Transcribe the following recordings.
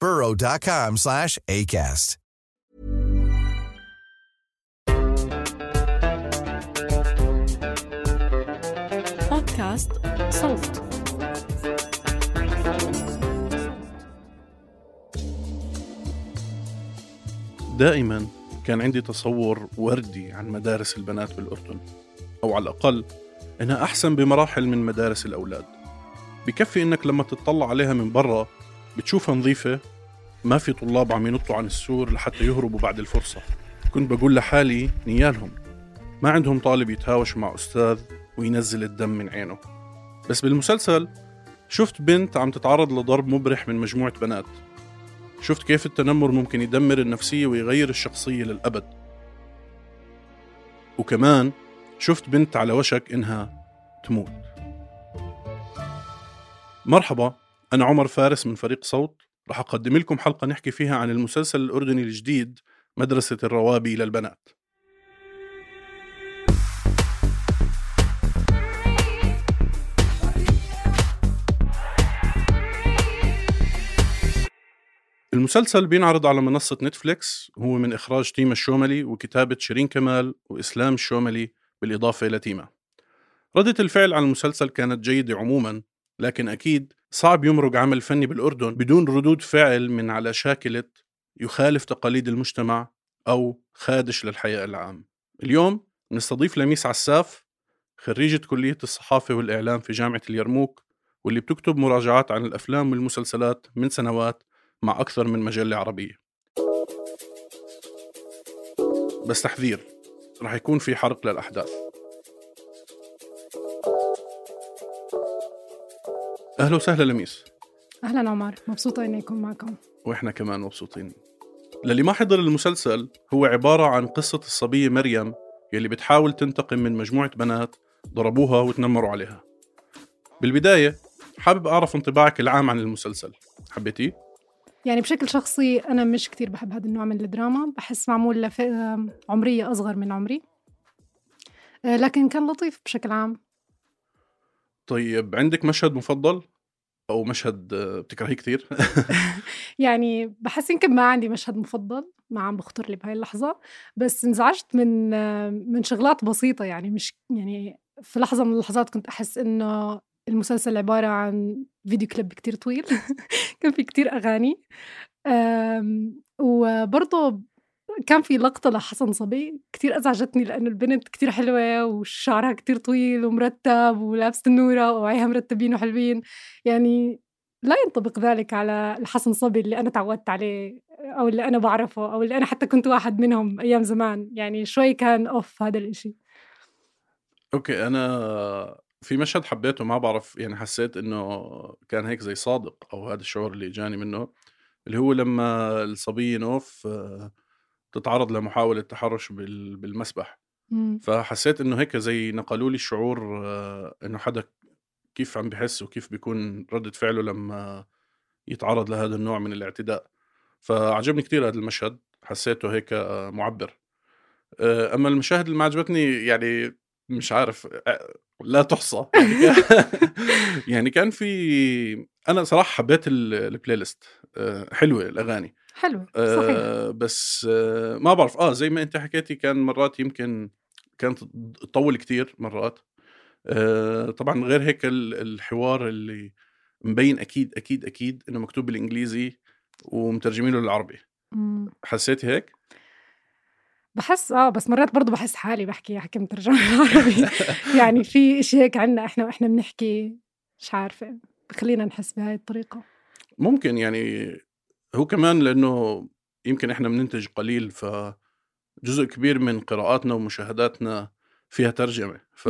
burrow.com slash ACAST. بودكاست صوت دائما كان عندي تصور وردي عن مدارس البنات بالأردن أو على الأقل إنها أحسن بمراحل من مدارس الأولاد بكفي إنك لما تطلع عليها من برا بتشوفها نظيفة ما في طلاب عم ينطوا عن السور لحتى يهربوا بعد الفرصة. كنت بقول لحالي نيالهم ما عندهم طالب يتهاوش مع أستاذ وينزل الدم من عينه. بس بالمسلسل شفت بنت عم تتعرض لضرب مبرح من مجموعة بنات. شفت كيف التنمر ممكن يدمر النفسية ويغير الشخصية للأبد. وكمان شفت بنت على وشك إنها تموت. مرحبا. أنا عمر فارس من فريق صوت. رح أقدم لكم حلقة نحكي فيها عن المسلسل الأردني الجديد مدرسة الروابي للبنات المسلسل بينعرض على منصة نتفليكس هو من إخراج تيما الشوملي وكتابة شيرين كمال وإسلام الشوملي بالإضافة إلى تيما ردة الفعل على المسلسل كانت جيدة عموما لكن أكيد صعب يمرق عمل فني بالأردن بدون ردود فعل من على شاكلة يخالف تقاليد المجتمع أو خادش للحياة العام اليوم نستضيف لميس عساف خريجة كلية الصحافة والإعلام في جامعة اليرموك واللي بتكتب مراجعات عن الأفلام والمسلسلات من سنوات مع أكثر من مجلة عربية. بس تحذير رح يكون في حرق للأحداث. أهلا وسهلا لميس. أهلا عمر مبسوطة اني اكون معكم. وإحنا كمان مبسوطين. للي ما حضر المسلسل هو عبارة عن قصة الصبية مريم يلي بتحاول تنتقم من مجموعة بنات ضربوها وتنمروا عليها. بالبداية حابب أعرف انطباعك العام عن المسلسل. حبيتيه؟ يعني بشكل شخصي أنا مش كتير بحب هذا النوع من الدراما بحس معمول لفئه عمرية أصغر من عمري. آه، لكن كان لطيف بشكل عام. طيب عندك مشهد مفضل؟ أو مشهد بتكرهيه كثير؟ يعني بحس يمكن ما عندي مشهد مفضل ما عم بخطر لي بهاي اللحظة بس انزعجت من من شغلات بسيطة يعني مش يعني في لحظة من اللحظات كنت أحس إنه المسلسل عبارة عن فيديو كليب كتير طويل كان في كتير أغاني أم، وبرضه كان في لقطة لحسن صبي كتير أزعجتني لأنه البنت كتير حلوة وشعرها كتير طويل ومرتب ولابسة النورة ووعيها مرتبين وحلوين. يعني لا ينطبق ذلك على الحسن صبي اللي أنا تعودت عليه أو اللي أنا بعرفه أو اللي أنا حتى كنت واحد منهم أيام زمان. يعني شوي كان أوف هذا الإشي. أوكي أنا في مشهد حبيته ما بعرف يعني حسيت إنه كان هيك زي صادق أو هذا الشعور اللي جاني منه اللي هو لما الصبية نوف آه، تتعرض لمحاولة تحرش بال- بالمسبح. مم. فحسيت إنه هيك زي نقلوا لي الشعور آه، إنه حدا كيف عم بحس وكيف بيكون ردة فعله لما يتعرض لهذا النوع من الاعتداء. فعجبني كثير هذا المشهد حسيته هيك آه، معبر. آه، أما المشاهد اللي ما عجبتني يعني مش عارف لا تحصى. يعني كان- يعني كان في أنا صراحة حبيت ال- البلاي ليست حلوة الأغاني. حلو صحيح آه بس آه ما بعرف آه زي ما أنت حكيتي كان مرات يمكن كانت تطول كتير مرات آه طبعا غير هيك ال- الحوار اللي مبين أكيد أكيد أكيد إنه مكتوب بالإنجليزي ومترجمينه للعربي. حسيتي هيك؟ باحس آه، بس مرات برضه باحس حالي باحكي حكي مترجمة بالعربي يعني في إشي هيك عنا إحنا وإحنا بنحكي مش عارفة بخلّينا نحس بهاي الطريقة. ممكن يعني هو كمان لإنه يمكن إحنا بننتج قليل فجزء كبير من قراءاتنا ومشاهداتنا فيها ترجمة ف...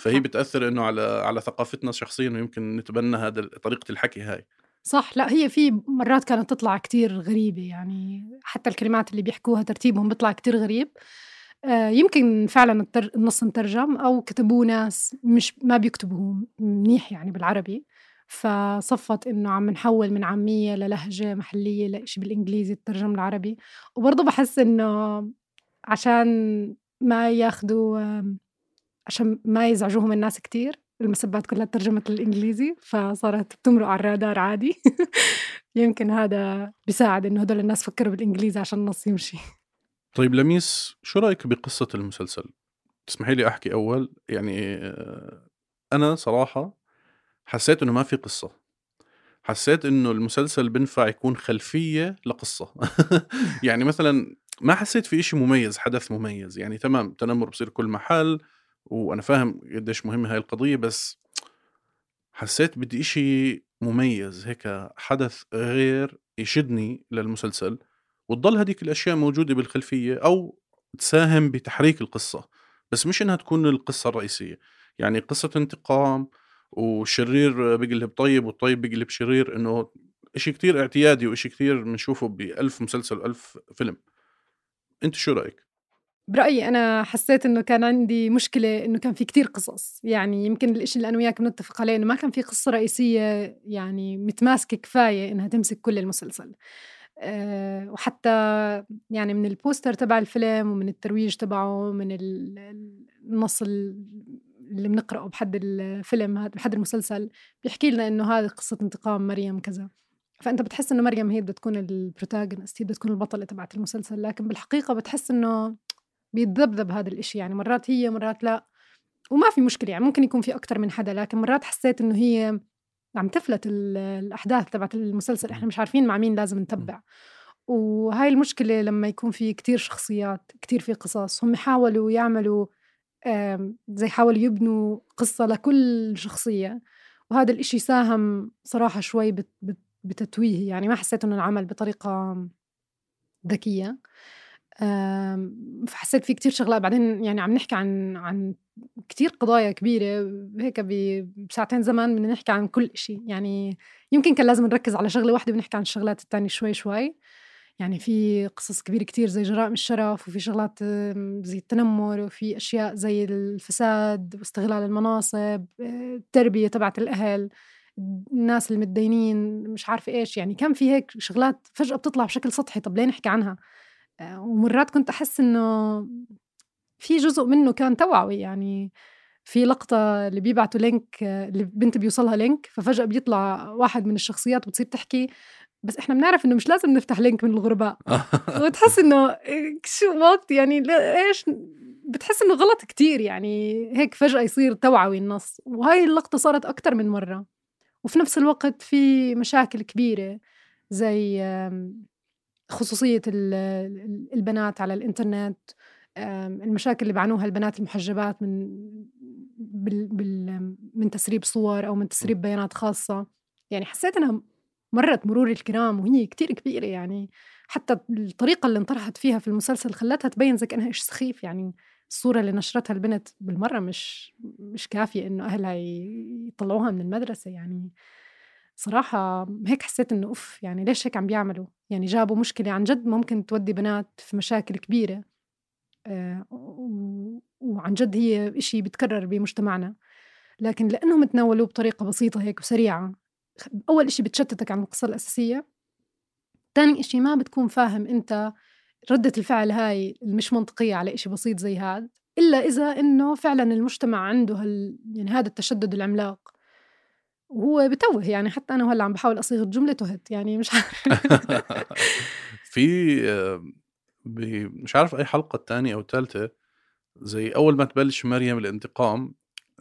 فهي حق. بتأثر إنه على على ثقافتنا شخصيا ويمكن نتبنى هذا طريقة الحكي هاي صح لأ هي في مرات كانت تطلع كتير غريبة يعني حتى الكلمات اللي بيحكوها ترتيبهم بيطلع كتير غريب آه، يمكن فعلا. النص مترجم أو كتبوه ناس مش ما بيكتبوا منيح يعني بالعربي فصفت إنه عم نحول من عامية للهجة محلية لإشي بالإنجليزي الترجم العربي. وبرضه بحس إنه عشان ما ياخدوا آم، عشان ما يزعجوهم الناس كتير المسبات كلها ترجمت للإنجليزي فصارت بتمرق على الرادار عادي. يمكن هذا بيساعد إنه هدول الناس فكروا بالإنجليزي عشان النص يمشي. طيب لميس شو رأيك بقصة المسلسل؟ تسمحي لي أحكي أول؟ يعني آه، أنا صراحة حسيت إنه ما في قصة. حسيت إنه المسلسل بنفع يكون خلفية لقصة. يعني مثلا ما حسيت في إشي مميز حدث مميز. يعني تمام تنمر بصير كل محل وأنا فاهم قديش مهمة هاي القضية بس حسيت بدي إشي مميز. هيك حدث غير يشدني للمسلسل وتضل هذيك الأشياء موجودة بالخلفية أو تساهم بتحريك القصة. بس مش إنها تكون القصة الرئيسية. يعني قصة انتقام والشرير بيقلب طيب والطيب بيقلب شرير إنه إشي كتير اعتيادي وإشي كتير بنشوفه بألف مسلسل وألف فيلم. أنت شو رأيك؟ برأيي أنا حسيت إنه كان عندي مشكلة إنه كان في كتير قصص. يعني يمكن الإشي اللي أنا وياك بنتفق عليه إنه ما كان في قصة رئيسية يعني متماسكة كفاية إنها تمسك كل المسلسل. أه وحتى يعني من البوستر تبع الفيلم ومن الترويج تبعه من ال- ال- النص ال- اللي بنقرأه بحد الفيلم هذا بحد المسلسل بيحكي لنا إنه هذه قصة انتقام مريم كذا. فأنت بتحس إنه مريم هي بدها تكون ال protagonist هي بدها تكون البطلة تبعت المسلسل لكن بالحقيقة بتحس إنه بيتذبذب هذا الإشي. يعني مرات هي مرات لا. وما في مشكلة يعني ممكن يكون في أكتر من حدا لكن مرات حسيت إنه هي عم تفلت ال- الأحداث تبعت المسلسل. إحنا مش عارفين مع مين لازم نتبع. وهاي المشكلة لما يكون في كتير شخصيات كتير في قصص هم حاولوا يعملوا زي حاولوا يبنوا قصة لكل شخصية. وهذا الإشي ساهم صراحة شوي بت- بت- بتتويه يعني ما حسيت إنه انعمل بطريقة ذكية. فحسيت في كتير شغلات. بعدين يعني عم نحكي عن عن كتير قضايا كبيرة. هيك بساعتين زمان بدنا نحكي عن كل إشي. يعني يمكن كان لازم نركز على شغلة واحدة ونحكي عن الشغلات التانية شوي شوي. يعني في قصص كبيرة كتير زي جرائم الشرف وفي شغلات زي التنمر وفي أشياء زي الفساد واستغلال المناصب آه، التربية تبعت الأهل الناس المتدينين مش عارفة إيش. يعني كان في هيك شغلات فجأة بتطلع بشكل سطحي. طب ليه نحكي عنها؟ آه، ومرات كنت أحس إنه في جزء منه كان توعوي. يعني في لقطة اللي بيبعتوا link آه، اللي بنت بيوصلها link ففجأة بيطلع واحد من الشخصيات وبتصير تحكي بس إحنا بنعرف إنه مش لازم نفتح link من الغرباء. وتحس إنه شو what يعني إيش؟ بتحس إنه غلط كتير يعني هيك فجأة يصير توعوي النص. وهاي اللقطة صارت أكتر من مرة. وفي نفس الوقت في مشاكل كبيرة زي خصوصية ال- ال- البنات على الإنترنت. المشاكل اللي بيعانوها البنات المحجبات من بال من تسريب صور أو من تسريب بيانات خاصة. يعني حسيت إنها مرت مرور الكرام وهي كتير كبيرة يعني. حتى الطريقة اللي انطرحت فيها في المسلسل خلتها تبين زي كأنها إيش سخيف يعني الصورة اللي نشرتها البنت بالمرة مش مش كافية إنه أهلها يطلعوها من المدرسة يعني. صراحة هيك حسيت إنه أوف يعني ليش هيك عم بيعملوا؟ يعني جابوا مشكلة عن جد ممكن تودي بنات في مشاكل كبيرة. آه، وعن جد هي إشي بيتكرر بمجتمعنا. لكن لأنهم تناولوه بطريقة بسيطة هيك وسريعة أول إشي بتشتتك عن القصة الأساسية. تاني إشي ما بتكون فاهم أنت ردة الفعل هاي المش منطقية على إشي بسيط زي هاد إلا إذا إنه فعلا المجتمع عنده هال يعني هذا التشدد العملاق. وهو بتوه يعني حتى أنا وهلأ عم بحاول أصيغ الجملة تهت يعني مش عارف. في آه، مش عارف أي حلقة الثانية أو الثالثه زي أول ما تبلش مريم الانتقام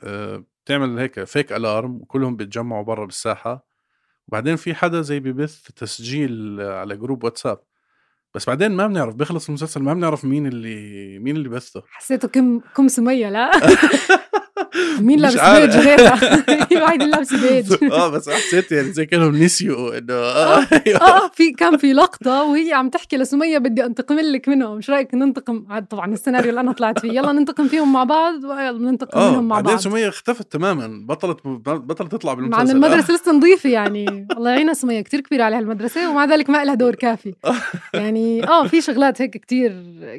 آه، بتعمل هيك fake alarm وكلهم بيتجمعوا برا بالساحة. وبعدين في حدا زي ببث تسجيل على group واتساب. بس بعدين ما بنعرف بيخلص المسلسل ما بنعرف مين اللي مين اللي بثه حسيته كم كم سميه لا؟ مين لابس. بيج؟ غيرها. في واحد اللي لابس بيج. آه بس حسيت يعني زي كانهم نسيوا انه آه أيوة. آه في كان في لقطة وهي عم تحكي لسمية بدي أنتقم لك منهم مش رأيك ننتقم؟ عاد طبعا السيناريو اللي أنا طلعت فيه. يلا ننتقم فيهم مع بعض ويلا ننتقم منهم مع بعدين بعض. سمية اختفت تماما. بطلت بطلت تطلع مع بالمسلسل ان المدرسة لسه نظيفة يعني. الله يعينها سمية كتير كبيرة على هالمدرسه ومع ذلك ما لها دور كافي. يعني آه في شغلات هيك كتير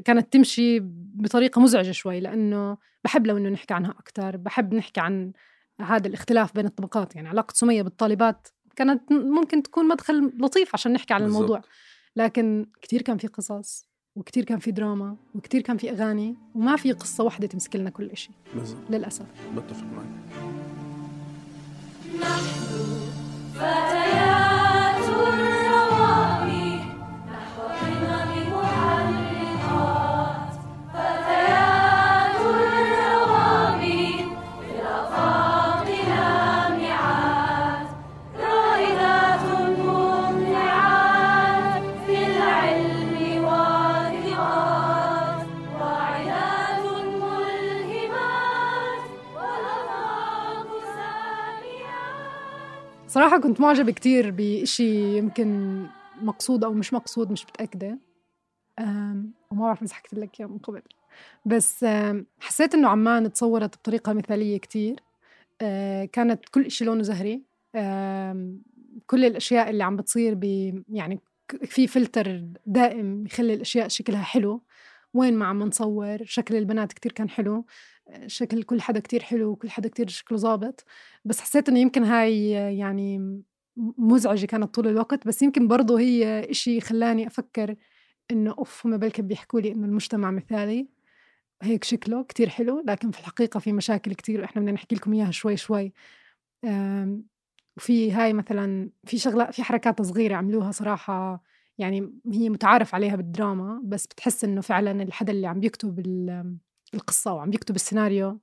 كانت تمشي بطريقة مزعجة شوي لأنه بحب لو إنه نحكي عنها أكثر بحب نحكي عن هذا الاختلاف بين الطبقات. يعني علاقة سمية بالطالبات كانت ممكن تكون مدخل لطيف عشان نحكي عن بالضبط. الموضوع. لكن كتير كان في قصص وكتير كان في دراما وكتير كان في أغاني وما في قصة واحدة تمسك لنا كل شيء للأسف. بتفق معك. ساميات صراحة كنت معجبة كتير بإشي يمكن مقصود أو مش مقصود مش متأكدة. وما بعرف إذا حكيت لك إياه من قبل. بس حسيت إنه عمان تصورت بطريقة مثالية كتير. أه، كانت كل إشي لونه زهري. كل الأشياء اللي عم بتصير ب يعني في فلتر دائم يخلي الأشياء شكلها حلو. وين ما عم نصور شكل البنات كتير كان حلو. شكل كل حدا كتير حلو وكل حدا كتير شكله ظابط بس حسيت إنه يمكن هاي يعني مزعجة كانت طول الوقت بس يمكن برضه هي إشي خلاني أفكر إنه أوف هم بلكي بيحكوا لي إنه المجتمع مثالي هيك شكله كتير حلو لكن في الحقيقة في مشاكل كتير وإحنا بدنا نحكي لكم إياها شوي شوي. وفي هاي مثلا في شغلات في حركات صغيرة عملوها صراحة يعني هي متعارف عليها بالدراما بس بتحس إنه فعلا الحدا اللي عم يكتب ال- القصة وعم يكتب السيناريو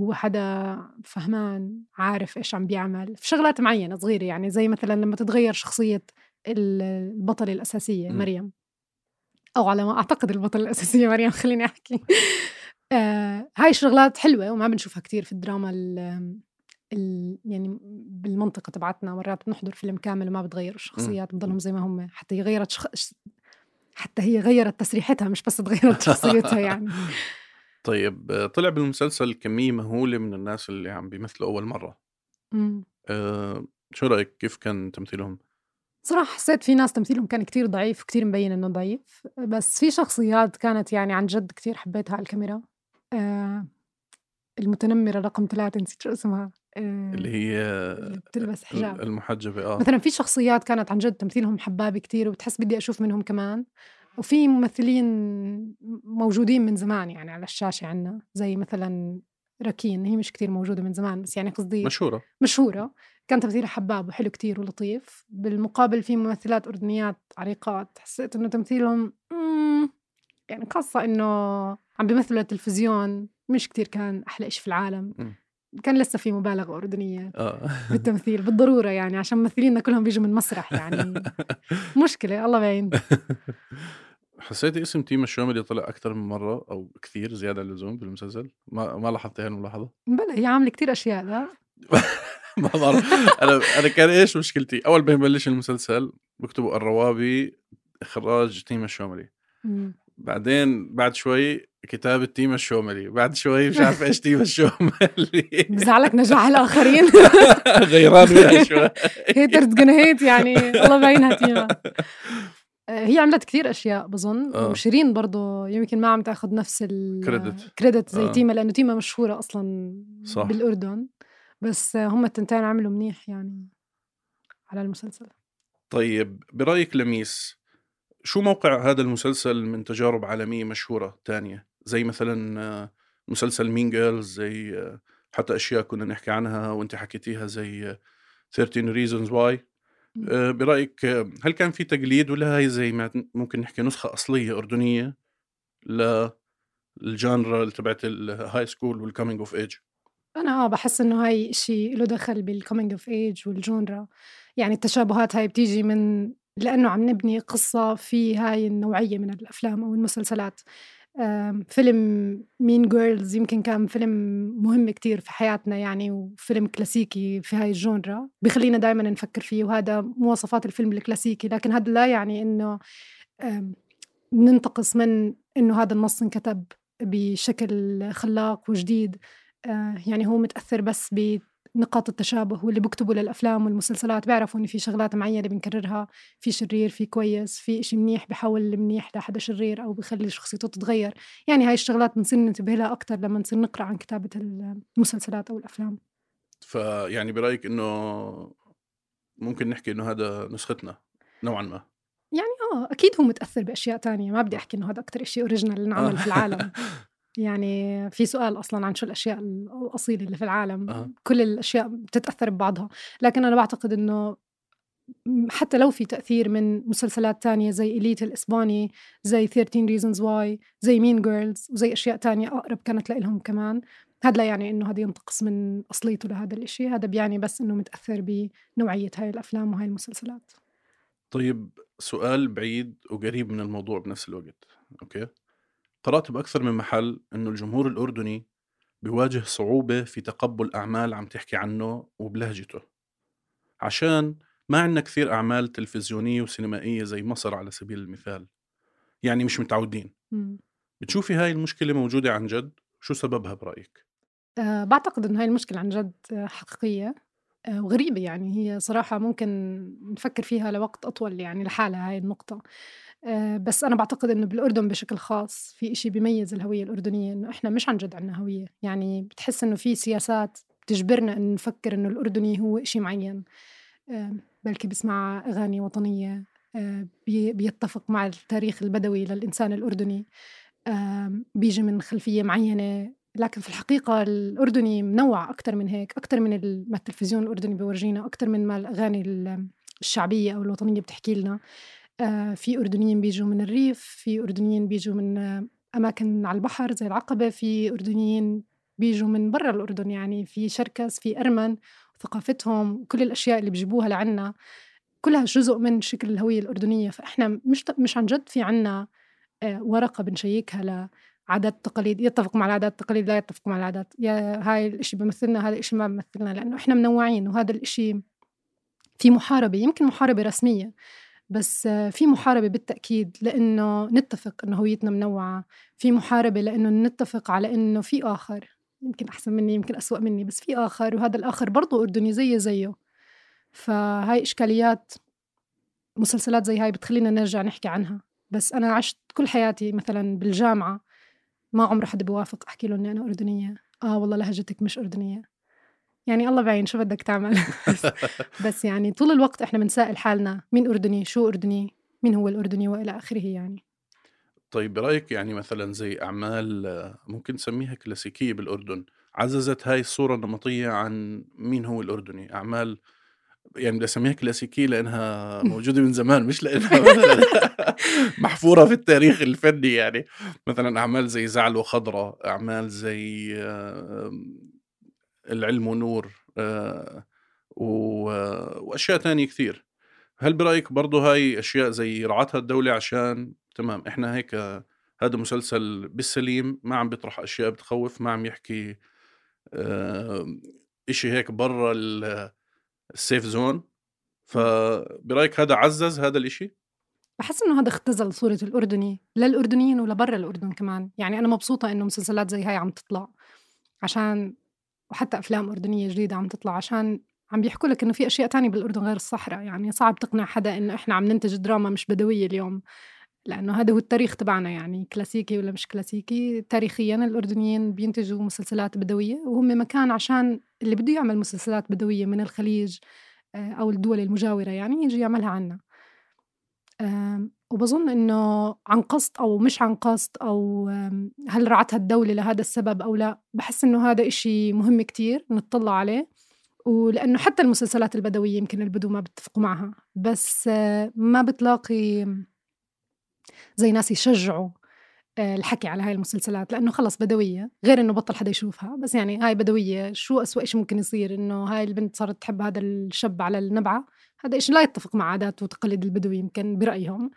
هو حدا فهمان عارف إيش عم بيعمل في شغلات معينة صغيرة يعني زي مثلا لما تتغير شخصية ال- البطلة الأساسية مم. مريم. أو على ما أعتقد البطلة الأساسية مريم خليني أحكي. آه هاي الشغلات حلوة وما بنشوفها كتير في الدراما ال ال يعني بالمنطقة تبعتنا مرات بنحضر فيلم كامل وما بتغيروا الشخصيات بضلهم زي ما هم حتى هي غيرت شخ... حتى هي غيرت تسريحتها مش بس تغيرت شخصيتها يعني. طيب طلع بالمسلسل كمية مهولة من الناس اللي عم بيمثلوا أول مرة. مم. أه شو رأيك؟ كيف كان تمثيلهم؟ صراحة حسيت في ناس تمثيلهم كان كتير ضعيف كتير مبين إنه ضعيف بس في شخصيات كانت يعني عن جد كتير حبيتها على الكاميرا. آه المتنمرة رقم ثلاثة نسيت شو اسمها. آه اللي هي اللي بتلبس حجاب. المحجبة آه. مثلا في شخصيات كانت عن جد تمثيلهم حبابي كتير وبتحس بدي أشوف منهم كمان. وفي ممثلين موجودين من زمان يعني على الشاشة عنا زي مثلا ركين هي مش كتير موجودة من زمان بس يعني قصدي مشهورة. مشهورة. كان تمثيلها حباب وحلو كتير ولطيف. بالمقابل في ممثلات أردنيات عريقات حسيت إنه تمثيلهم يعني خاصة إنه عم بيمثلوا التلفزيون مش كتير كان أحلى إشي في العالم. مم. كان لسه في مبالغة أردنية آه. بالتمثيل بالضرورة يعني عشان ممثلينا كلهم بيجوا من مسرح يعني. مشكلة الله يعين حسيتي اسم تيم الشوملي طلع أكثر من مرة أو كثير زيادة عن اللزوم بالمسلسل ما ما لاحظتي هالملاحظة؟ بلا هي عاملة كتير أشياء لا؟ ما بعرف أنا أنا كان إيش مشكلتي؟ أول ما يبلش المسلسل بكتبوا الروابي إخراج تيم الشوملي مم. بعدين بعد شوي كتابة تيم الشوملي بعد شوي مش عارف إيش تيم الشوملي بزعلك نجاح الآخرين. غيران منها شوي. haters gonna hate يعني. الله يعينها تيما هي عملت كثير أشياء بظن آه. وشيرين برضه يمكن ما عم تأخذ نفس. ال credit زي آه. تيما لأنه تيما مشهورة أصلا صح. بالأردن بس آه، هم التنتين عملوا منيح يعني على المسلسل طيب برأيك لميس شو موقع هذا المسلسل من تجارب عالمية مشهورة تانية زي مثلا آه، مسلسل Mean Girls زي آه، حتى أشياء كنا نحكي عنها وأنت حكيتيها زي آه، 13 reasons why آه، برأيك آه، هل كان في تقليد ولا هاي زي ما ممكن نحكي نسخة أصلية أردنية لل genre تبعت ال high school وال coming of age أنا آه بحس إنه هاي شيء له دخل بال coming of age وال genre يعني التشابهات هاي بتيجي من لأنه عم نبني قصة في هاي النوعية من الأفلام أو المسلسلات. فيلم Mean Girls يمكن كان فيلم مهم كتير في حياتنا يعني وفيلم كلاسيكي في هاي ال genre بخلينا دائما نفكر فيه وهذا مواصفات الفيلم الكلاسيكي. لكن هذا لا يعني آم، ننتقص من إنه هذا النص انكتب بشكل خلاق وجديد. آه، يعني هو متأثر بس بنقاط التشابه واللي بكتبوا للأفلام والمسلسلات بيعرفوا إن في شغلات معينة بنكررها في شرير في كويس في إشي منيح بحول المنيح لحدا شرير أو بخلي شخصيته تتغير. يعني هاي الشغلات بنصير ننتبه لها أكتر لما نصير نقرأ عن كتابة المسلسلات أو الأفلام. فيعني برأيك إنه ممكن نحكي إنه هذا نسختنا نوعا ما؟ يعني آه أكيد هو متأثر بأشياء تانية. ما بدي أحكي إنه هذا أكتر إشي أوريجينال انعمل في العالم. يعني في سؤال أصلا عن شو الأشياء الأصيلة اللي في العالم. أه. كل الأشياء بتتأثر ببعضها. لكن أنا بعتقد إنه حتى لو في تأثير من مسلسلات تانية زي إليت الإسباني زي 13 Reasons Why زي Mean Girls وزي أشياء تانية أقرب كانت لإلهم كمان هذا لا يعني إنه هذا ينتقص من أصليته لهذا الإشي. هذا بيعني بس إنه متأثر بنوعية هاي الأفلام وهاي المسلسلات. طيب سؤال بعيد وقريب من الموضوع بنفس الوقت أوكي؟ قرأت بأكثر من محل إنه الجمهور الأردني بيواجه صعوبة في تقبل أعمال عم تحكي عنه وبلهجته. عشان ما عندنا كثير أعمال تلفزيونية وسينمائية زي مصر على سبيل المثال. يعني مش متعودين. بتشوفي هاي المشكلة موجودة عن جد؟ شو سببها برأيك؟ أه بعتقد إنه هاي المشكلة عن جد حقيقية آه، وغريبة يعني. هي صراحة ممكن نفكر فيها لوقت أطول يعني لحالها هاي النقطة. بس أنا بعتقد إنه بالأردن بشكل خاص في إشي بيميز الهوية الأردنية إنه إحنا مش عن جد عنا هوية. يعني بتحس إنه في سياسات بتجبرنا إنه نفكر إنه الأردني هو إشي معين آه، بلكي بسمع أغاني وطنية آه، بي- بيتفق مع التاريخ البدوي للإنسان الأردني بيجي من خلفية معينة. لكن في الحقيقة الأردني منوع أكتر من هيك أكتر من ما التلفزيون الأردني بيورجينا أكتر من ما الأغاني ال- الشعبية أو الوطنية بتحكي لنا. آه، في أردنيين بيجوا من الريف في أردنيين بيجوا من آه، أماكن على البحر زي العقبة في أردنيين بيجوا من برا الأردن يعني في شركس في أرمن وثقافتهم وكل الأشياء اللي بيجيبوها لعنا. كلها جزء من شكل الهوية الأردنية. فإحنا مش مش عن جد في عنا آه، ورقة بنشيكها لعادات تقاليد يتفق مع العادات التقاليد لا يتفق مع العادات. يا هاي الإشي بيمثلنا هذا الإشي ما بيمثلنا لأنه إحنا منوعين وهذا الإشي في محاربة يمكن محاربة رسمية. بس في محاربة بالتأكيد لأنه نتفق أنه هويتنا منوعة في محاربة لأنه نتفق على أنه في آخر يمكن أحسن مني يمكن أسوأ مني بس في آخر وهذا الآخر برضه أردني زي زيه. فهاي إشكاليات مسلسلات زي هاي بتخلينا نرجع نحكي عنها. بس أنا عشت كل حياتي مثلا بالجامعة ما عمر حدا بيوافق أحكي له إني أنا أردنية. آه والله لهجتك مش أردنية. يعني الله بعين شو بدك تعمل؟ بس, يعني طول الوقت إحنا بنسائل حالنا مين أردني؟ شو أردني؟ مين هو الأردني؟ وإلى آخره يعني. طيب برأيك يعني مثلا زي أعمال آه، ممكن نسميها كلاسيكية بالأردن عززت هاي الصورة النمطية عن مين هو الأردني؟ أعمال يعني بدي أسميها كلاسيكية لأنها موجودة من زمان مش لأنها محفورة في التاريخ الفني يعني. مثلا أعمال زي زعل وخضرة أعمال زي آه، العلم ونور آه، وأشياء تانية كثير هل برأيك برضو هاي أشياء زي رعتها الدولة عشان تمام إحنا هيك هذا مسلسل بالسليم ما عم بيطرح أشياء بتخوف ما عم يحكي آه، إشي هيك برا ال- السيف زون فبرأيك هذا عزز هذا الإشي؟ بحس إنه هذا اختزل صورة الأردني للأردنيين ولبرا الأردن كمان. يعني أنا مبسوطة إنه مسلسلات زي هاي عم تطلع عشان وحتى أفلام أردنية جديدة عم تطلع عشان عم بيحكوا لك إنه في أشياء تانية بالأردن غير الصحراء. يعني صعب تقنع حدا إنه إحنا عم ننتج دراما مش بدوية اليوم لأنه هذا هو التاريخ تبعنا. يعني كلاسيكي ولا مش كلاسيكي تاريخيا الأردنيين بينتجوا مسلسلات بدوية وهم مكان عشان اللي بده يعمل مسلسلات بدوية من الخليج آه، أو الدول المجاورة يعني يجي يعملها عنا. وبظن إنه عن قصد أو مش عن قصد أو هل رعتها الدولة لهذا السبب أو لا. بحس إنه هذا إشي مهم كتير نطلع عليه. ولأنه حتى المسلسلات البدوية يمكن البدو ما بيتفقوا معها. بس آه، ما بتلاقي زي ناس يشجعوا آه، الحكي على هاي المسلسلات. لأنه خلص بدوية غير إنه بطل حدا يشوفها. بس يعني هاي بدوية شو أسوأ شيء ممكن يصير؟ إنه هاي البنت صارت تحب هذا الشاب على النبعة. هذا إشي لا يتفق مع عادات وتقاليد البدو يمكن برأيهم.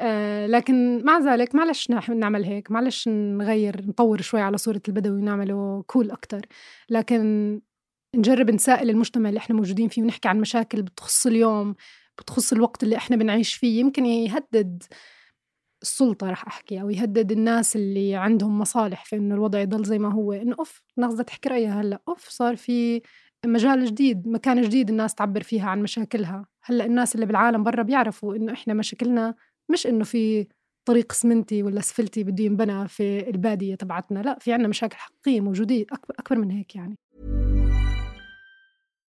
آه لكن مع ذلك معلش نعمل هيك معلش نغير نطور شوي على صورة البدوي ونعمله كول أكتر. لكن نجرب نسائل المجتمع اللي إحنا موجودين فيه ونحكي عن مشاكل بتخص اليوم بتخص الوقت اللي إحنا بنعيش فيه يمكن يهدد السلطة رح أحكي أو يهدد الناس اللي عندهم مصالح في إنه الوضع يضل زي ما هو. إنه أوف بدها تحكي رأيها هلأ أوف صار في مجال جديد مكان جديد الناس تعبر فيها عن مشاكلها. هلأ الناس اللي بالعالم برا بيعرفوا إنه إحنا مشاكلنا مش إنه في طريق اسمنتي ولا أسفلتي بده ينبنى في البادية تبعتنا لأ في عنا مشاكل حقيقية موجودين أكبر, أكبر من هيك يعني.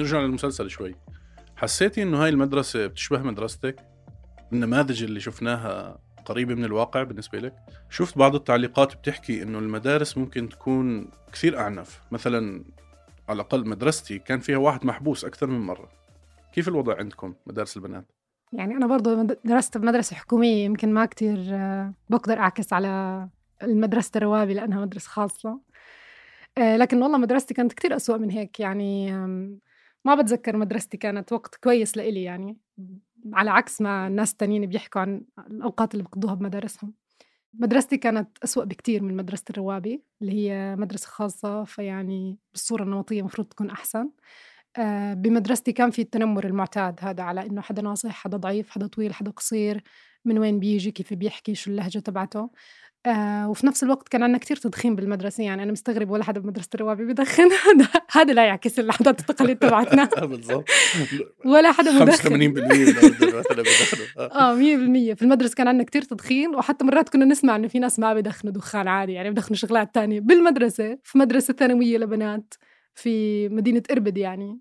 نرجع للمسلسل شوي حسيتي إنه هاي المدرسة بتشبه مدرستك؟ النماذج اللي شفناها قريبة من الواقع بالنسبة لك؟ شفت بعض التعليقات بتحكي إنه المدارس ممكن تكون كثير أعنف مثلا على الأقل مدرستي كان فيها واحد محبوس أكثر من مرة كيف الوضع عندكم مدارس البنات؟ يعني أنا برضو مد- درست بمدرسة حكومية يمكن ما كتير آه، بقدر أعكس على المدرسة الروابي لأنها مدرسة خاصة آه، لكن والله مدرستي كانت كتير أسوأ من هيك يعني ما بتذكر مدرستي كانت وقت كويس لإلي يعني. على عكس ما الناس التانيين بيحكوا عن الأوقات اللي بقضوها بمدارسهم. مدرستي كانت أسوأ بكتير من مدرسة الروابي اللي هي مدرسة خاصة فيعني بالصورة النمطية المفروض تكون أحسن. بمدرستي كان في التنمر المعتاد هذا على إنه حدا ناصح حدا ضعيف حدا طويل حدا قصير من وين بيجي كيف بيحكي شو اللهجة تبعته. آه وفي نفس الوقت كان عندنا كتير تدخين بالمدرسة يعني أنا مستغرب ولا حدا بمدرسة الروابي بدخن هذا هذا لا يعكس العادات والتقاليد تبعتنا. بالضبط. ولا حدا 85% مدخن من الأردن مثلا بدخنوا آه. 100% في المدرسة كان عندنا كتير تدخين وحتى مرات كنا نسمع إنه في ناس ما بدخنوا دخان عادي يعني بدخنوا شغلات تانية. بالمدرسة في مدرسة ثانوية لبنات في مدينة إربد يعني.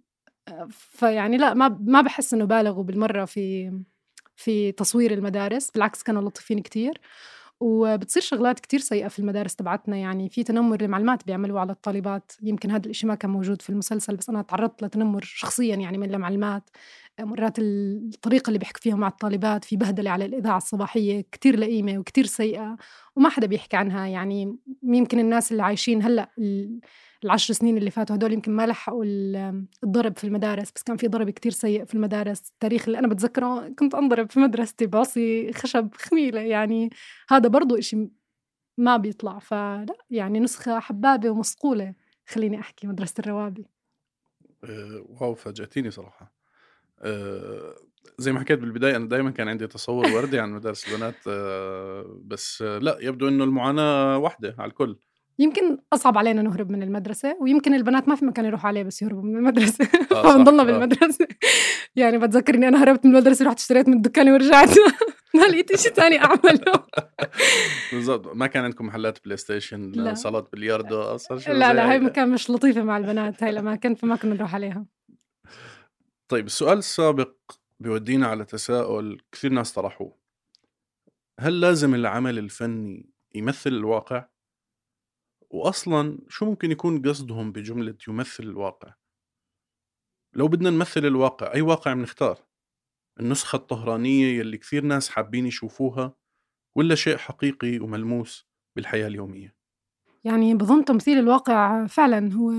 فيعني لا ما ما بحس إنه بالغوا بالمرة في في تصوير المدارس بالعكس كانوا لطيفين كتير. وبتصير شغلات كتير سيئة في المدارس تبعتنا يعني. في تنمر المعلمات بيعملوه على الطالبات. يمكن هذا الإشي ما كان موجود في المسلسل بس أنا تعرضت لتنمر شخصيا يعني من المعلمات. مرات الطريقة اللي بيحكوا فيها مع الطالبات في بهدلة على الإذاعة الصباحية كتير لئيمة وكتير سيئة وما حدا بيحكي عنها يعني. يمكن الناس اللي عايشين هلأ العشر سنين اللي فاتوا هدول يمكن ما لحقوا ال- الضرب في المدارس بس كان في ضرب كتير سيء في المدارس. التاريخ اللي أنا بتذكره كنت أنضرب في مدرستي بعصي خشب خميلة يعني هذا برضو إشي ما بيطلع. فلا يعني نسخة حبابة ومصقولة خليني أحكي مدرسة الروابي. آه، واو فاجأتيني صراحة. آه، زي ما حكيت بالبداية أنا دائما كان عندي تصور وردي عن مدارس البنات آه، بس لا يبدو إنه المعاناة واحدة على الكل. يمكن أصعب علينا نهرب من المدرسة ويمكن البنات ما في مكان يروحوا عليه بس يهربوا من المدرسة آه، فبنضلنا آه. بالمدرسة يعني بتذكر إني أنا هربت من المدرسة رحت اشتريت من الدكان ورجعت ما لقيت شيء ثاني أعمله بالضبط ما كان عندكم محلات بلاي ستيشن لا. صالات بلياردو أصلا شيء لا لا هاي؟ مكان مش لطيفة مع البنات هاي الاماكن فما كنا نروح عليها طيب السؤال السابق بيودينا على تساؤل كثير ناس طرحوه هل لازم العمل الفني يمثل الواقع؟ وأصلا شو ممكن يكون قصدهم بجملة يمثل الواقع؟ لو بدنا نمثل الواقع أي واقع بنختار؟ النسخة الطهرانية يلي كثير ناس حابين يشوفوها ولا شيء حقيقي وملموس بالحياة اليومية؟ يعني بظن تمثيل الواقع فعلا هو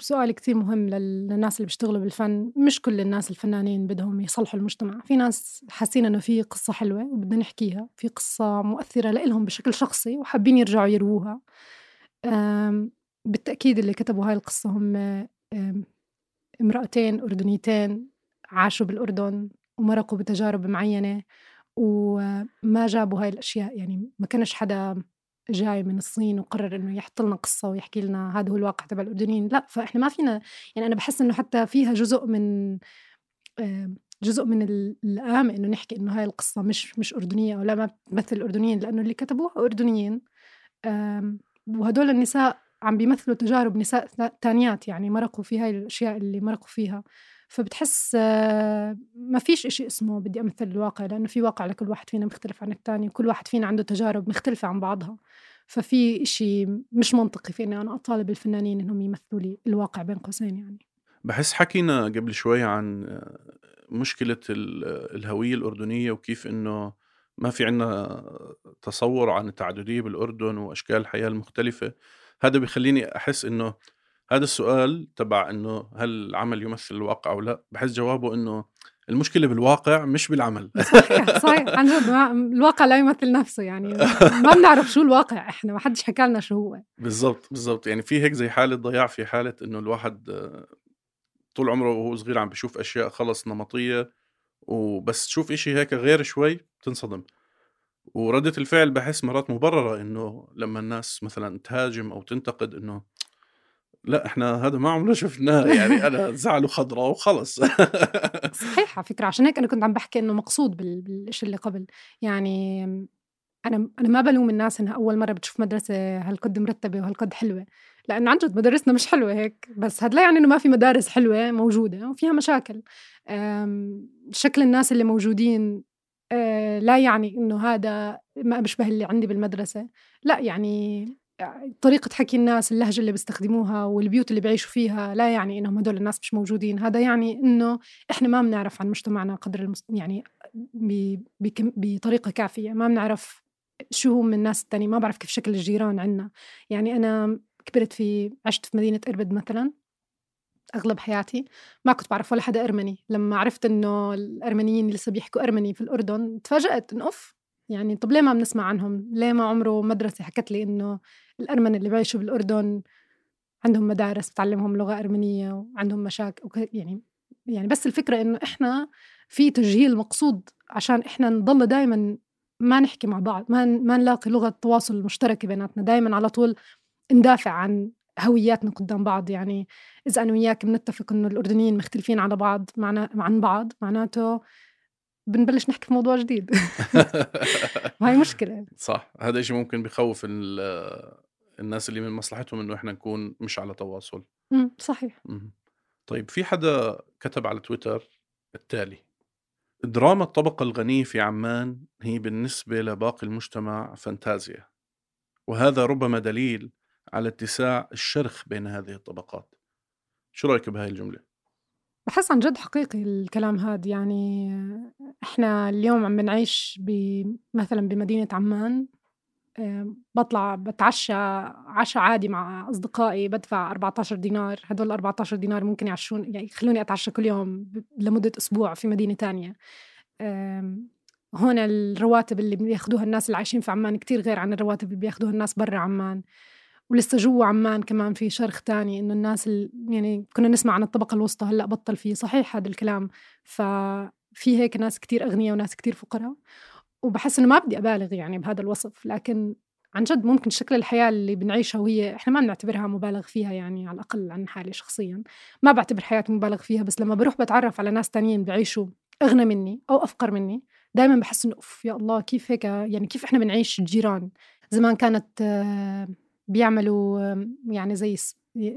سؤال كتير مهم لل- للناس اللي بيشتغلوا بالفن مش كل الناس الفنانين بدهم يصلحوا المجتمع في ناس حاسين إنه في قصة حلوة وبدنا نحكيها في قصة مؤثرة لإلهم بشكل شخصي وحابين يرجعوا يروها بالتأكيد اللي كتبوا هاي القصة هم امرأتين أردنيتين عاشوا بالأردن ومرقوا بتجارب معينة وما جابوا هاي الأشياء. يعني ما كانش حدا جاي من الصين وقرر إنه يحط لنا قصة ويحكي لنا هذا هو الواقع تبع الأردنيين. لا فإحنا ما فينا يعني أنا بحس إنه حتى فيها جزء من جزء من ال- الآمة إنه نحكي إنه هاي القصة مش مش أردنية أو لا ما بتمثل الأردنيين لأنه اللي كتبوها أردنيين. وهدول النساء عم بيمثلوا تجارب نساء تانيات يعني مرقوا في هاي الأشياء اللي مرقوا فيها. فبتحس آه، ما فيش إشي اسمه بدي أمثل الواقع لأنه في واقع لكل واحد فينا مختلف عن التاني وكل واحد فينا عنده تجارب مختلفة عن بعضها. ففي إشي مش منطقي في إني أنا أطالب الفنانين إنهم يمثلوا لي الواقع بين قوسين يعني. بحس حكينا قبل شوي عن آه، مشكلة ال- الهوية الأردنية وكيف إنه ما في عنا تصور عن التعددية بالأردن وأشكال الحياة المختلفة. هذا بيخليني أحس إنه هذا السؤال تبع إنه هل العمل يمثل الواقع أو لا؟ بحس جوابه إنه المشكلة بالواقع مش بالعمل. صحيح صحيح. عن جد الواقع لا يمثل نفسه يعني. ما بنعرف شو الواقع إحنا ما حدش حكى لنا شو هو. بالضبط بالضبط. يعني في هيك زي حالة ضياع في حالة إنه الواحد طول عمره وهو صغير عم بيشوف أشياء خلص نمطية وبس تشوف إشي هيك غير شوي بتنصدم. وردة الفعل بحس مرات مبررة إنه لما الناس مثلا تهاجم أو تنتقد إنه لا إحنا هذا ما عمرنا شفناه يعني أنا زعله خضراء وخلص. صحيح على فكرة عشان هيك أنا كنت عم بحكي إنه مقصود بال- بالشيء اللي قبل. يعني أنا أنا ما بلوم الناس إنها أول مرة بتشوف مدرسة هالقد مرتبة وهالقد حلوة. لأنه عن جد مدارسنا مش حلوة هيك بس هذا لا يعني إنه ما في مدارس حلوة موجودة وفيها مشاكل. شكل الناس اللي موجودين أه، لا يعني إنه هذا ما بيشبه اللي عندي بالمدرسة. لا يعني طريقة حكي الناس اللهجة اللي بيستخدموها والبيوت اللي بيعيشوا فيها لا يعني إنهم هدول الناس مش موجودين. هذا يعني إنه إحنا ما بنعرف عن مجتمعنا قدر المس... يعني. بطريقة كافية. ما بنعرف شو هم الناس التانية ما بعرف كيف شكل الجيران عنا. يعني أنا كبرت في عشت في مدينة إربد مثلا أغلب حياتي. ما كنت بعرف ولا حدا أرمني. لما عرفت إنه الأرمنيين لسه بيحكوا أرمني في الأردن تفاجأت إنه أوف يعني طب ليه ما بنسمع عنهم؟ ليه ما عمره مدرسة حكت لي إنه الأرمن اللي بيعيشوا بالأردن عندهم مدارس بتعلمهم لغة أرمنية وعندهم مشاكل يعني يعني بس الفكرة إنه إحنا في تجهيل مقصود عشان إحنا نضل دائما ما نحكي مع بعض ما ما نلاقي لغة تواصل مشتركة بيناتنا. دائما على طول ندافع عن هوياتنا قدام بعض. يعني إذا أنا وياك بنتفق إنه الأردنيين مختلفين على بعض معنا عن بعض معناته بنبلش نحكي في موضوع جديد. وهي مشكلة. صح. هذا إشي ممكن بخوف ال- الناس اللي من مصلحتهم إنه إحنا نكون مش على تواصل. أمم، صحيح. طيب في حدا كتب على تويتر التالي دراما الطبقة الغنية في عمان هي بالنسبة لباقي المجتمع فانتازيا وهذا ربما دليل على اتساع الشرخ بين هذه الطبقات. شو رأيك بهاي الجملة؟ بحس عن جد حقيقي الكلام هذا. يعني إحنا اليوم عم بنعيش مثلا بمدينة عمان بطلع بتعشى عشاء عادي مع أصدقائي بدفع 14 دينار. هدول 14 دينار ممكن يعشون يعني يخلوني أتعشى كل يوم لمدة أسبوع في مدينة تانية. هون الرواتب اللي بياخدوها الناس اللي عايشين في عمان كتير غير عن الرواتب اللي بياخدوها الناس برا عمان. ولسه جوا عمان كمان في شرخ تاني إنه الناس ال... يعني كنا نسمع عن الطبقة الوسطى هلأ بطل فيه صحيح هذا الكلام. ففي هيك ناس كتير أغنياء وناس كتير فقراء وبحس إنه ما بدي أبالغ يعني بهذا الوصف لكن عن جد ممكن شكل الحياة اللي بنعيشها وهي إحنا ما بنعتبرها مبالغ فيها يعني على الأقل عن حالي شخصيا. ما بعتبر حياتي مبالغ فيها بس لما بروح بتعرف على ناس تانيين بيعيشوا أغنى مني أو أفقر مني دائما بحس إنه أوف يا الله كيف هيك يعني كيف إحنا بنعيش جيران زمان كانت آه، بيعملوا يعني زي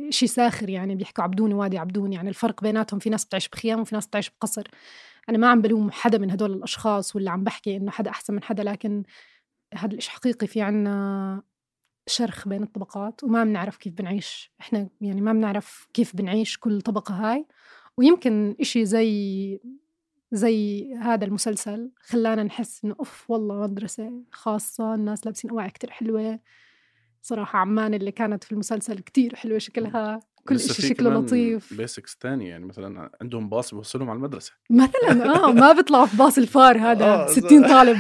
شيء ساخر يعني بيحكوا عبدوني وادي عبدوني. يعني الفرق بيناتهم في ناس بتعيش بخيام وفي ناس بتعيش بقصر. أنا ما عم بلوم حدا من هدول الأشخاص ولا عم بحكي إنه حدا أحسن من حدا لكن هذا الإشي حقيقي في عنا شرخ بين الطبقات وما بنعرف كيف بنعيش. إحنا يعني ما بنعرف كيف بنعيش كل طبقة هاي. ويمكن إشي زي زي هذا المسلسل خلانا نحس إنه أوف والله مدرسة خاصة الناس لابسين أواعي كتير حلوة. صراحة عمان اللي كانت في المسلسل كتير حلوة شكلها كل في شكله لطيف. بيسكس تانية يعني مثلا عندهم باص بيوصلهم على المدرسة. مثلا آه ما بيطلعوا في باص الفار هذا آه، 60 طالب.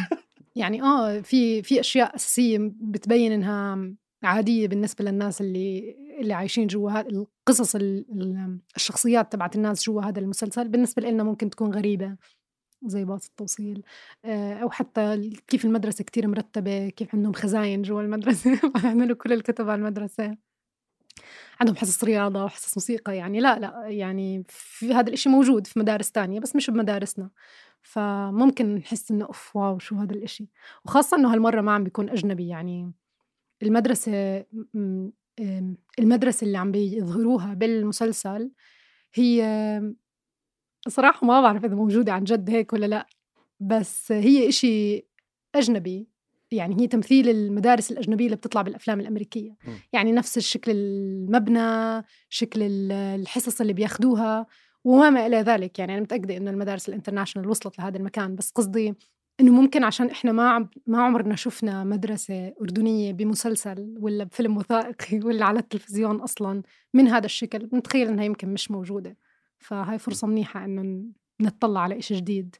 يعني آه في في أشياء أساسية بتبين إنها عادية بالنسبة للناس اللي اللي عايشين جوا هذا القصص ال- ال- الشخصيات تبعت الناس جوا هذا المسلسل بالنسبة لنا ممكن تكون غريبة. زي باص التوصيل. آه، أو حتى كيف المدرسة كتير مرتبة كيف عندهم خزاين جوا المدرسة بيعملوا كل الكتب على المدرسة. عندهم حصص رياضة وحصص موسيقى يعني. لا لا يعني في هذا الإشي موجود في مدارس تانية بس مش بمدارسنا. فممكن نحس إنه أوف واو شو هذا الإشي. وخاصة إنه هالمرة ما عم بيكون أجنبي يعني. المدرسة المدرسة اللي عم بيظهروها بالمسلسل هي صراحة ما بعرف إذا موجودة عن جد هيك ولا لأ بس هي إشي أجنبي يعني هي تمثيل المدارس الأجنبية اللي بتطلع بالأفلام الأمريكية. م. يعني نفس الشكل المبنى شكل ال- الحصص اللي بياخدوها وما إلى ذلك. يعني أنا متأكدة إنه المدارس الانترناشونال وصلت لهذا المكان بس قصدي إنه ممكن عشان إحنا ما ما عمرنا شفنا مدرسة أردنية بمسلسل ولا بفيلم وثائقي ولا على التلفزيون أصلا من هذا الشكل. بنتخيل إنها يمكن مش موجودة. فهاي فرصة منيحة إنه نتطلع على إشي جديد.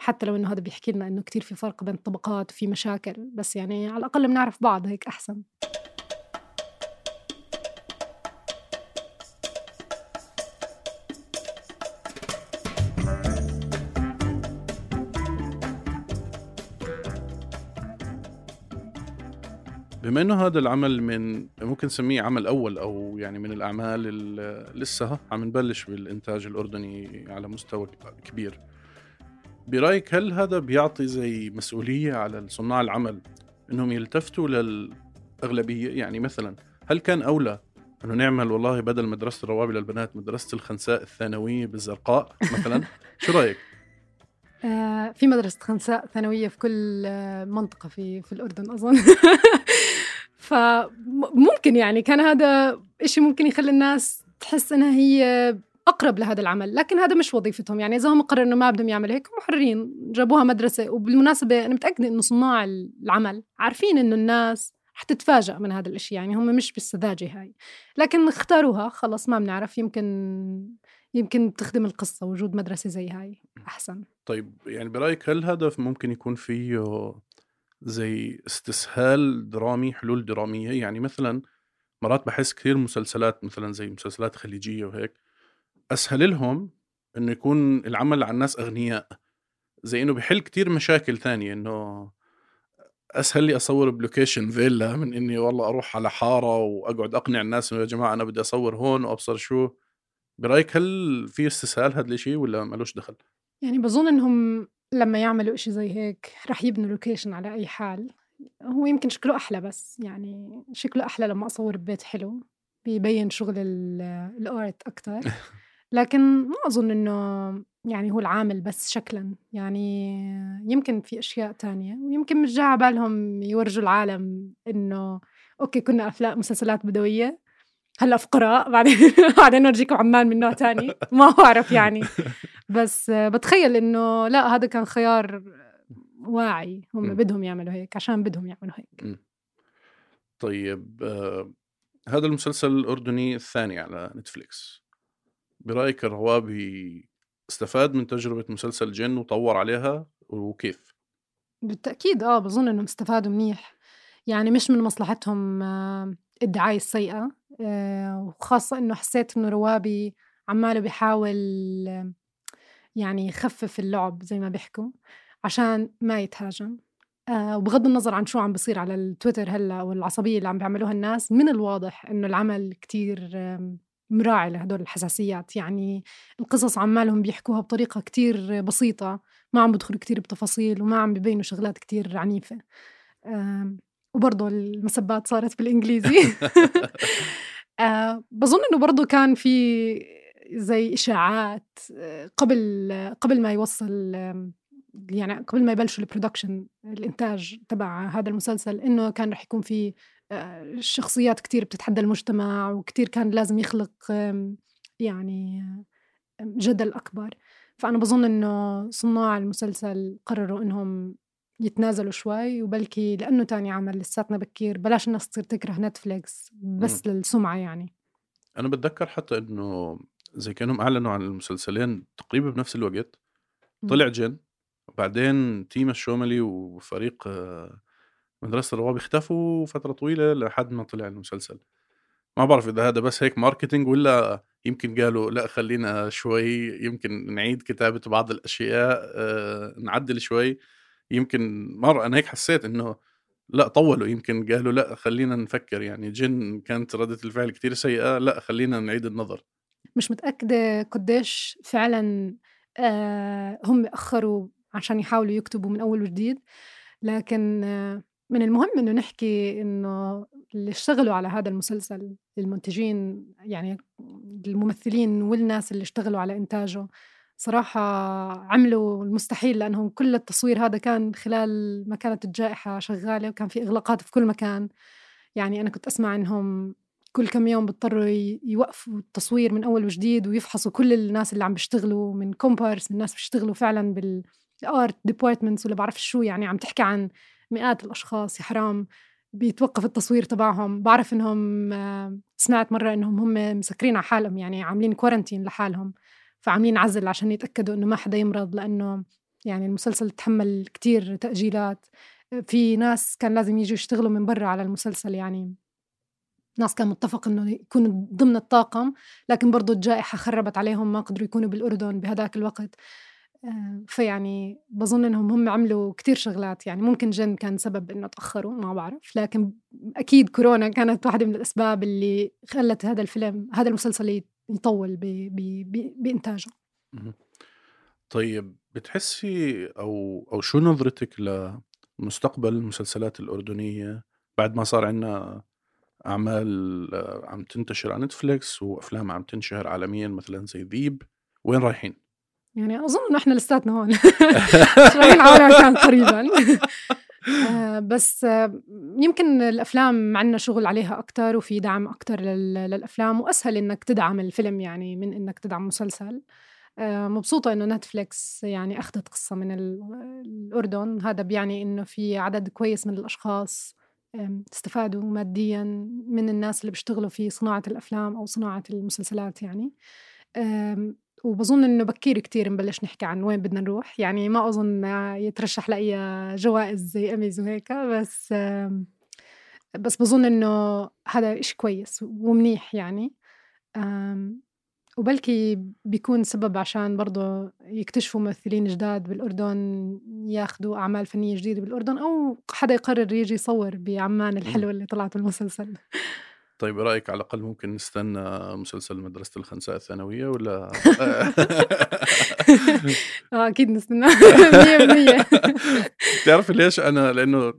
حتى لو إنه هذا بيحكي لنا إنه كتير في فرق بين الطبقات وفي مشاكل بس يعني على الأقل بنعرف بعض هيك أحسن. بما إنه هذا العمل من ممكن نسميه عمل أول أو يعني من الأعمال اللي لسه عم نبلش بالإنتاج الأردني على مستوى كبير. برأيك هل هذا بيعطي زي مسؤولية على صناع العمل إنهم يلتفتوا للأغلبية؟ يعني مثلا هل كان أولى إنه نعمل والله بدل مدرسة الروابي للبنات مدرسة الخنساء الثانوية بالزرقاء مثلا؟ شو رأيك؟ آه، في مدرسة خنساء ثانوية في كل آه، منطقة في في الأردن أظن. فممكن يعني كان هذا إشي ممكن يخلي الناس تحس إنها هي أقرب لهذا العمل لكن هذا مش وظيفتهم. يعني إذا هم قرروا إنه ما بدهم يعملوا هيك هم حرين. جابوها مدرسة وبالمناسبة أنا متأكدة إنه صناع العمل عارفين إنه الناس رح تتفاجأ من هذا الإشي. يعني هم مش بالسذاجة هاي. لكن اختاروها خلص ما بنعرف. يمكن يمكن تخدم القصة وجود مدرسة زي هاي أحسن. طيب يعني برأيك هل هدف ممكن يكون فيه زي استسهال درامي حلول درامية. يعني مثلا مرات بحس كثير مسلسلات مثلا زي مسلسلات خليجية وهيك أسهل لهم إنه يكون العمل عن ناس أغنياء. زي إنه بحل كتير مشاكل ثانية إنه أسهل لي أصور ب location فيلا من إني والله أروح على حارة وأقعد أقنع الناس إنه يا جماعة أنا بدي أصور هون وأبصر شو. برأيك هل في استسهال هذا الشيء ولا ملوش دخل؟ يعني بظن إنهم لما يعملوا إشي زي هيك رح يبنوا location على أي حال. هو يمكن شكله أحلى بس يعني شكله أحلى لما أصور ببيت حلو بيبين شغل ال- ال art أكتر. لكن ما أظن إنه يعني هو العامل بس شكلا. يعني يمكن في أشياء تانية ويمكن مش جاي بالهم يورجوا العالم إنه okay كنا أفلام مسلسلات بدوية. هلا فقراء بعدين بعدين نورجيكم عمان من نوع تاني. ما بعرف يعني. بس بتخيل إنه لا هذا كان خيار واعي. هم م. بدهم يعملوا هيك عشان بدهم يعملوا هيك. طيب آه هذا المسلسل الأردني الثاني على نتفليكس. برأيك الروابي استفاد من تجربة مسلسل جن وطور عليها؟ وكيف؟ بالتأكيد آه بظن إنهم استفادوا منيح. يعني مش من مصلحتهم آه، الدعاية السيئة آه، وخاصة إنه حسيت إنه روابي عماله بيحاول يعني يخفف اللعب زي ما بيحكوا عشان ما يتهاجم. آه، وبغض النظر عن شو عم بصير على التويتر هلأ والعصبية اللي عم بيعملوها الناس من الواضح إنه العمل كتير مراعي لهدول الحساسيات. يعني القصص عمالهم بيحكوها بطريقة كتير بسيطة ما عم بدخلوا كتير بتفاصيل وما عم ببينوا شغلات كتير عنيفة. آم، وبرضه المسبات صارت بالإنجليزي. آه، بظن إنه برضه كان في زي إشاعات آه، قبل قبل ما يوصل يعني قبل ما يبلشوا ال production الإنتاج تبع هذا المسلسل إنه كان رح يكون في آه، شخصيات كتير بتتحدى المجتمع وكتير كان لازم يخلق يعني جدل أكبر. فأنا بظن إنه صناع المسلسل قرروا إنهم يتنازلوا شوي وبلكي لأنه تاني عمل لساتنا بكير بلاش الناس تصير تكره نتفليكس بس للسمعة يعني. أنا بتذكر حتى إنه زي كأنهم أعلنوا عن المسلسلين تقريبا بنفس الوقت. طلع جن وبعدين تيما الشوملي وفريق آه، مدرسة الروابي اختفوا فترة طويلة لحد ما طلع المسلسل. ما بعرف إذا هذا بس هيك marketing ولا يمكن قالوا لا خلينا شوي يمكن نعيد كتابة بعض الأشياء آه، نعدل شوي. يمكن مرة أنا هيك حسيت إنه لا طولوا يمكن قالوا لا خلينا نفكر يعني جن كانت ردة الفعل كتير سيئة لا خلينا نعيد النظر. مش متأكدة قديش فعلا آه هم أخروا عشان يحاولوا يكتبوا من أول وجديد لكن آه من المهم إنه نحكي إنه اللي اشتغلوا على هذا المسلسل المنتجين يعني الممثلين والناس اللي اشتغلوا على إنتاجه صراحة عملوا المستحيل لأنهم كل التصوير هذا كان خلال ما كانت الجائحة شغالة وكان في إغلاقات في كل مكان. يعني أنا كنت أسمع إنهم كل كم يوم بيضطروا يوقفوا التصوير من أول وجديد ويفحصوا كل الناس اللي عم بيشتغلوا من كومبارس من ناس بيشتغلوا فعلا بال art departments ولا بعرف شو يعني عم تحكي عن مئات الأشخاص يا حرام. بيتوقف التصوير تبعهم. بعرف إنهم آه، سمعت مرة إنهم هم مسكرين على حالهم يعني عاملين quarantine لحالهم. فعاملين عزل عشان يتأكدوا إنه ما حدا يمرض لأنه يعني المسلسل تحمل كتير تأجيلات. في ناس كان لازم يجوا يشتغلوا من برا على المسلسل يعني ناس كان متفق إنه يكونوا ضمن الطاقم لكن برضو الجائحة خربت عليهم ما قدروا يكونوا بالأردن بهداك الوقت. آه، فيعني بظن إنهم هم عملوا كتير شغلات. يعني ممكن جن كان سبب إنه تأخروا ما بعرف. لكن أكيد كورونا كانت واحدة من الأسباب اللي خلت هذا الفيلم هذا المسلسل يطول ب- ب- ب- بإنتاجه مهم. طيب بتحسي أو أو شو نظرتك لمستقبل المسلسلات الأردنية بعد ما صار عندنا أعمال آه، عم تنتشر على نتفليكس وأفلام عم تنشهر عالميا مثلا زي ذيب وين رايحين؟ يعني أظن انه إحنا لساتنا هون مش رايحين على مكان قريبا آه، بس آه، يمكن الأفلام عندنا شغل عليها أكثر وفي دعم أكثر للأفلام وأسهل إنك تدعم الفيلم يعني من إنك تدعم مسلسل. آه، مبسوطة إنه نتفليكس يعني أخذت قصة من ال- الأردن. هذا بيعني إنه في عدد كويس من الأشخاص آم، استفادوا ماديا من الناس اللي بيشتغلوا في صناعة الأفلام أو صناعة المسلسلات يعني. وبظن إنه بكير كتير نبلش نحكي عن وين بدنا نروح. يعني ما أظن يترشح لأي جوائز زي أميز وهيك بس بس بظن إنه هذا إشي كويس ومنيح يعني. وبلكي بيكون سبب عشان برضه يكتشفوا ممثلين جداد بالأردن ياخدوا أعمال فنية جديدة بالأردن أو حدا يقرر يجي يصور بعمان الحلوة اللي طلعت بالمسلسل. طيب إيه رأيك على الأقل ممكن نستنى مسلسل مدرسة الخنساء الثانوية ولا آه أكيد نستنى 100% بتعرفي ليش؟ أنا لأنه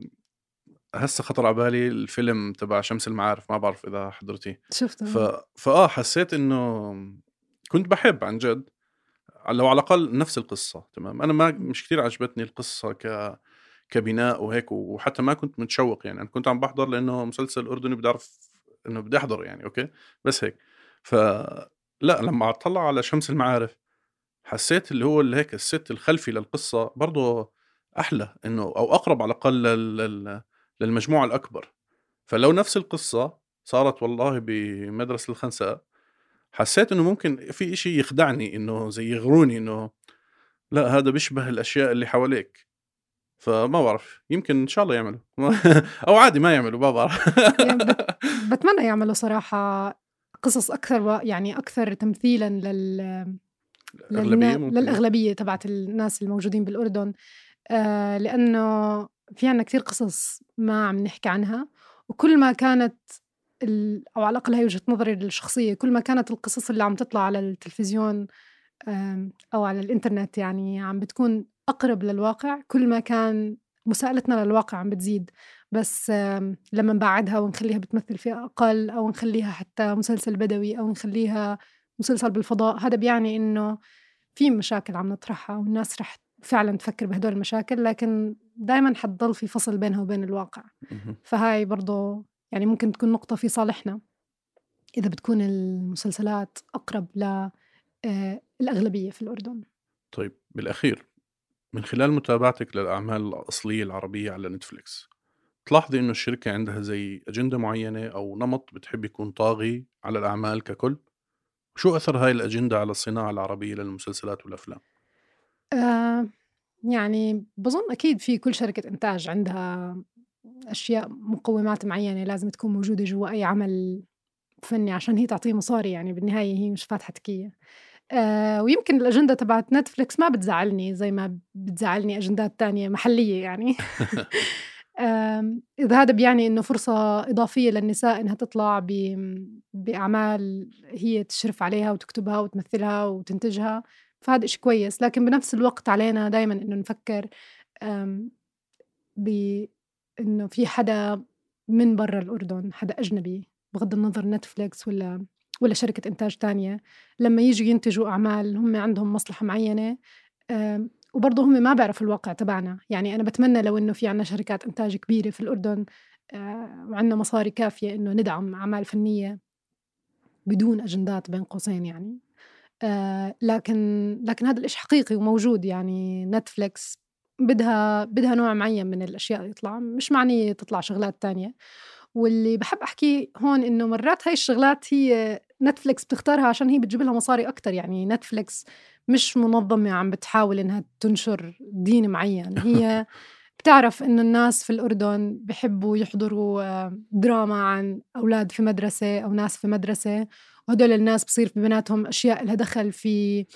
هسه خطر على بالي الفيلم تبع شمس المعارف ما بعرف إذا حضرتيه. شفته ف... فآه حسيت إنه كنت بحب عن جد لو على الأقل نفس القصة تمام؟ أنا ما مش كثير عجبتني القصة ك كبناء وهيك وحتى ما كنت متشوق يعني. أنا كنت عم بحضر لأنه مسلسل أردني بدي أعرف إنه بدي أحضر يعني أوكي؟ بس هيك. ف لا لما أطلع على شمس المعارف حسيت اللي هو اللي هيك الست الخلفي للقصة برضه أحلى إنه أو أقرب على الأقل لل... لل... للمجموعة الأكبر. فلو نفس القصة صارت والله بمدرسة الخنساء حسيت إنه ممكن في إشي يخدعني إنه زي يغروني إنه لا هذا بيشبه الأشياء اللي حواليك. فما بعرف يمكن إن شاء الله يعملوا. أو عادي ما يعملوا ما بعرف. يعني بت- بتمنى يعملوا صراحة قصص أكثر و... يعني أكثر تمثيلا لل الأغلبية للنا... للأغلبية تبعت الناس الموجودين بالأردن. آه لأنه في عنا كثير قصص ما عم نحكي عنها وكل ما كانت ال... أو على الأقل هي وجهة نظري الشخصية كل ما كانت القصص اللي عم تطلع على التلفزيون آم، أو على الإنترنت يعني عم بتكون أقرب للواقع كل ما كان مساءلتنا للواقع عم بتزيد. بس لما نبعدها ونخليها بتمثل فئة أقل أو نخليها حتى مسلسل بدوي أو نخليها مسلسل بالفضاء هذا بيعني إنه في مشاكل عم نطرحها والناس رح فعلا تفكر بهدول المشاكل لكن دائما حتضل في فصل بينها وبين الواقع. فهاي برضو يعني ممكن تكون نقطة في صالحنا. إذا بتكون المسلسلات أقرب للأغلبية في الأردن. طيب بالأخير من خلال متابعتك للأعمال الأصلية العربية على نتفليكس تلاحظي إنه الشركة عندها زي أجندة معينة أو نمط بتحب يكون طاغي على الأعمال ككل شو أثر هاي الأجندة على الصناعة العربية للمسلسلات والأفلام؟ آه يعني بظن أكيد في كل شركة إنتاج عندها أشياء مقومات معينة لازم تكون موجودة جوا أي عمل فني عشان هي تعطيه مصاري يعني بالنهاية هي مش فاتحة تكية آه ويمكن الأجندة تبعت نتفليكس ما بتزعلني زي ما بتزعلني أجندات تانية محلية يعني. إذا هذا بيعني إنه فرصة إضافية للنساء إنها تطلع بأعمال هي تشرف عليها وتكتبها وتمثلها وتنتجها فهذا إشي كويس. لكن بنفس الوقت علينا دايما إنه نفكر بإنه في حدا من برا الأردن حدا أجنبي بغض النظر نتفليكس ولا ولا شركة إنتاج تانية. لما يجوا ينتجوا أعمال هم عندهم مصلحة معينة وبرضه هم ما بيعرفوا الواقع تبعنا. يعني أنا بتمنى لو إنه في عنا شركات إنتاج كبيرة في الأردن آه، وعندنا مصاري كافية إنه ندعم أعمال فنية بدون أجندات بين قوسين يعني. آه، لكن لكن هذا الإشي حقيقي وموجود يعني نتفليكس بدها بدها نوع معين من الأشياء يطلع. مش معنية تطلع شغلات تانية. واللي بحب أحكيه هون إنه مرات هاي الشغلات هي نتفليكس بتختارها عشان هي بتجيب لها مصاري أكتر. يعني نتفليكس مش منظمة عم بتحاول إنها تنشر دين معين. هي بتعرف إنه الناس في الأردن بحبوا يحضروا آه، دراما عن أولاد في مدرسة أو ناس في مدرسة. وهدول الناس بصير في بيناتهم أشياء لها دخل في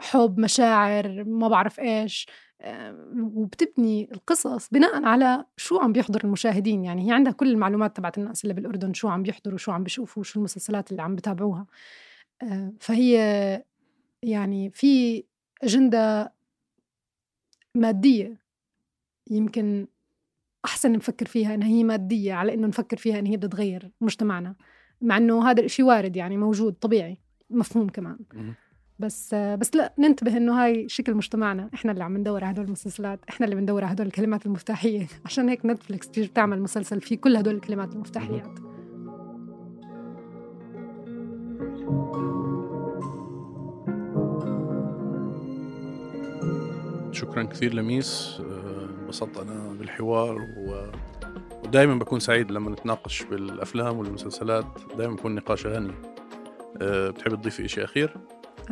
حب مشاعر ما بعرف آم، وبتبني القصص بناء على شو عم بيحضر المشاهدين. يعني هي عندها كل المعلومات تبعت الناس اللي بالأردن شو عم بيحضروا شو عم بيشوفوا شو المسلسلات اللي عم بتابعوها. آه، فهي يعني في أجندة مادية يمكن أحسن نفكر فيها إنها هي مادية على إنه نفكر فيها إن هي بدها تغير مجتمعنا. مع إنه هذا الشيء وارد يعني موجود طبيعي مفهوم كمان. بس بس لا ننتبه إنه هاي شكل مجتمعنا. إحنا اللي عم ندور على هدول المسلسلات إحنا اللي بندور على هدول الكلمات المفتاحية. عشان هيك نتفليكس بتيجي بتعمل مسلسل فيه كل هدول الكلمات المفتاحيات. شكرا كثير لميس. انبسطت أنا بالحوار و... ودائما بكون سعيد لما نتناقش بالأفلام والمسلسلات. دائما بكون نقاش غني آه، بتحب تضيفي شيء أخير؟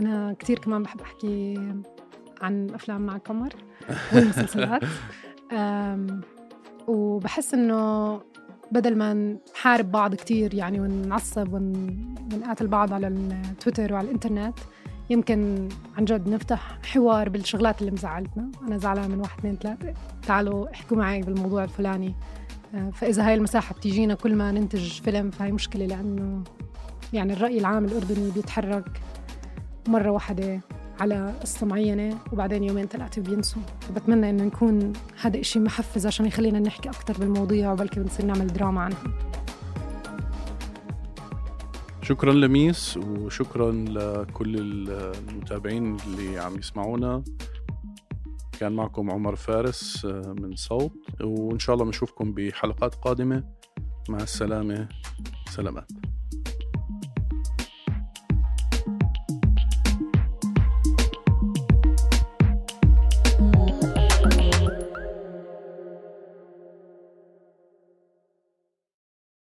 أنا كتير كمان بحب أحكي عن الأفلام مع قمر والمسلسلات. وبحس إنه بدل ما نحارب بعض كتير يعني ونعصب ون- ونقاتل بعض على التويتر وعلى الإنترنت يمكن عن جد نفتح حوار بالشغلات اللي مزعلتنا. أنا زعلانة من واحد اثنين ثلاثة. تعالوا احكوا معي بالموضوع الفلاني. أه، فإذا هاي المساحة بتيجينا كل ما ننتج فيلم فهي مشكلة لأنه يعني الرأي العام الأردني بيتحرك. مرة واحدة على قصة معينة وبعدين يومين ثلاثة بينسوا. فبتمنى إنه يكون هذا إشي محفز عشان يخلينا نحكي أكتر بالمواضيع وبلكي بنصير نعمل دراما عنها. شكرا لميس وشكرا لكل المتابعين اللي عم يسمعونا. كان معكم عمر فارس آه، من صوت. وإن شاء الله بنشوفكم بحلقات قادمة. مع السلامة. سلامات.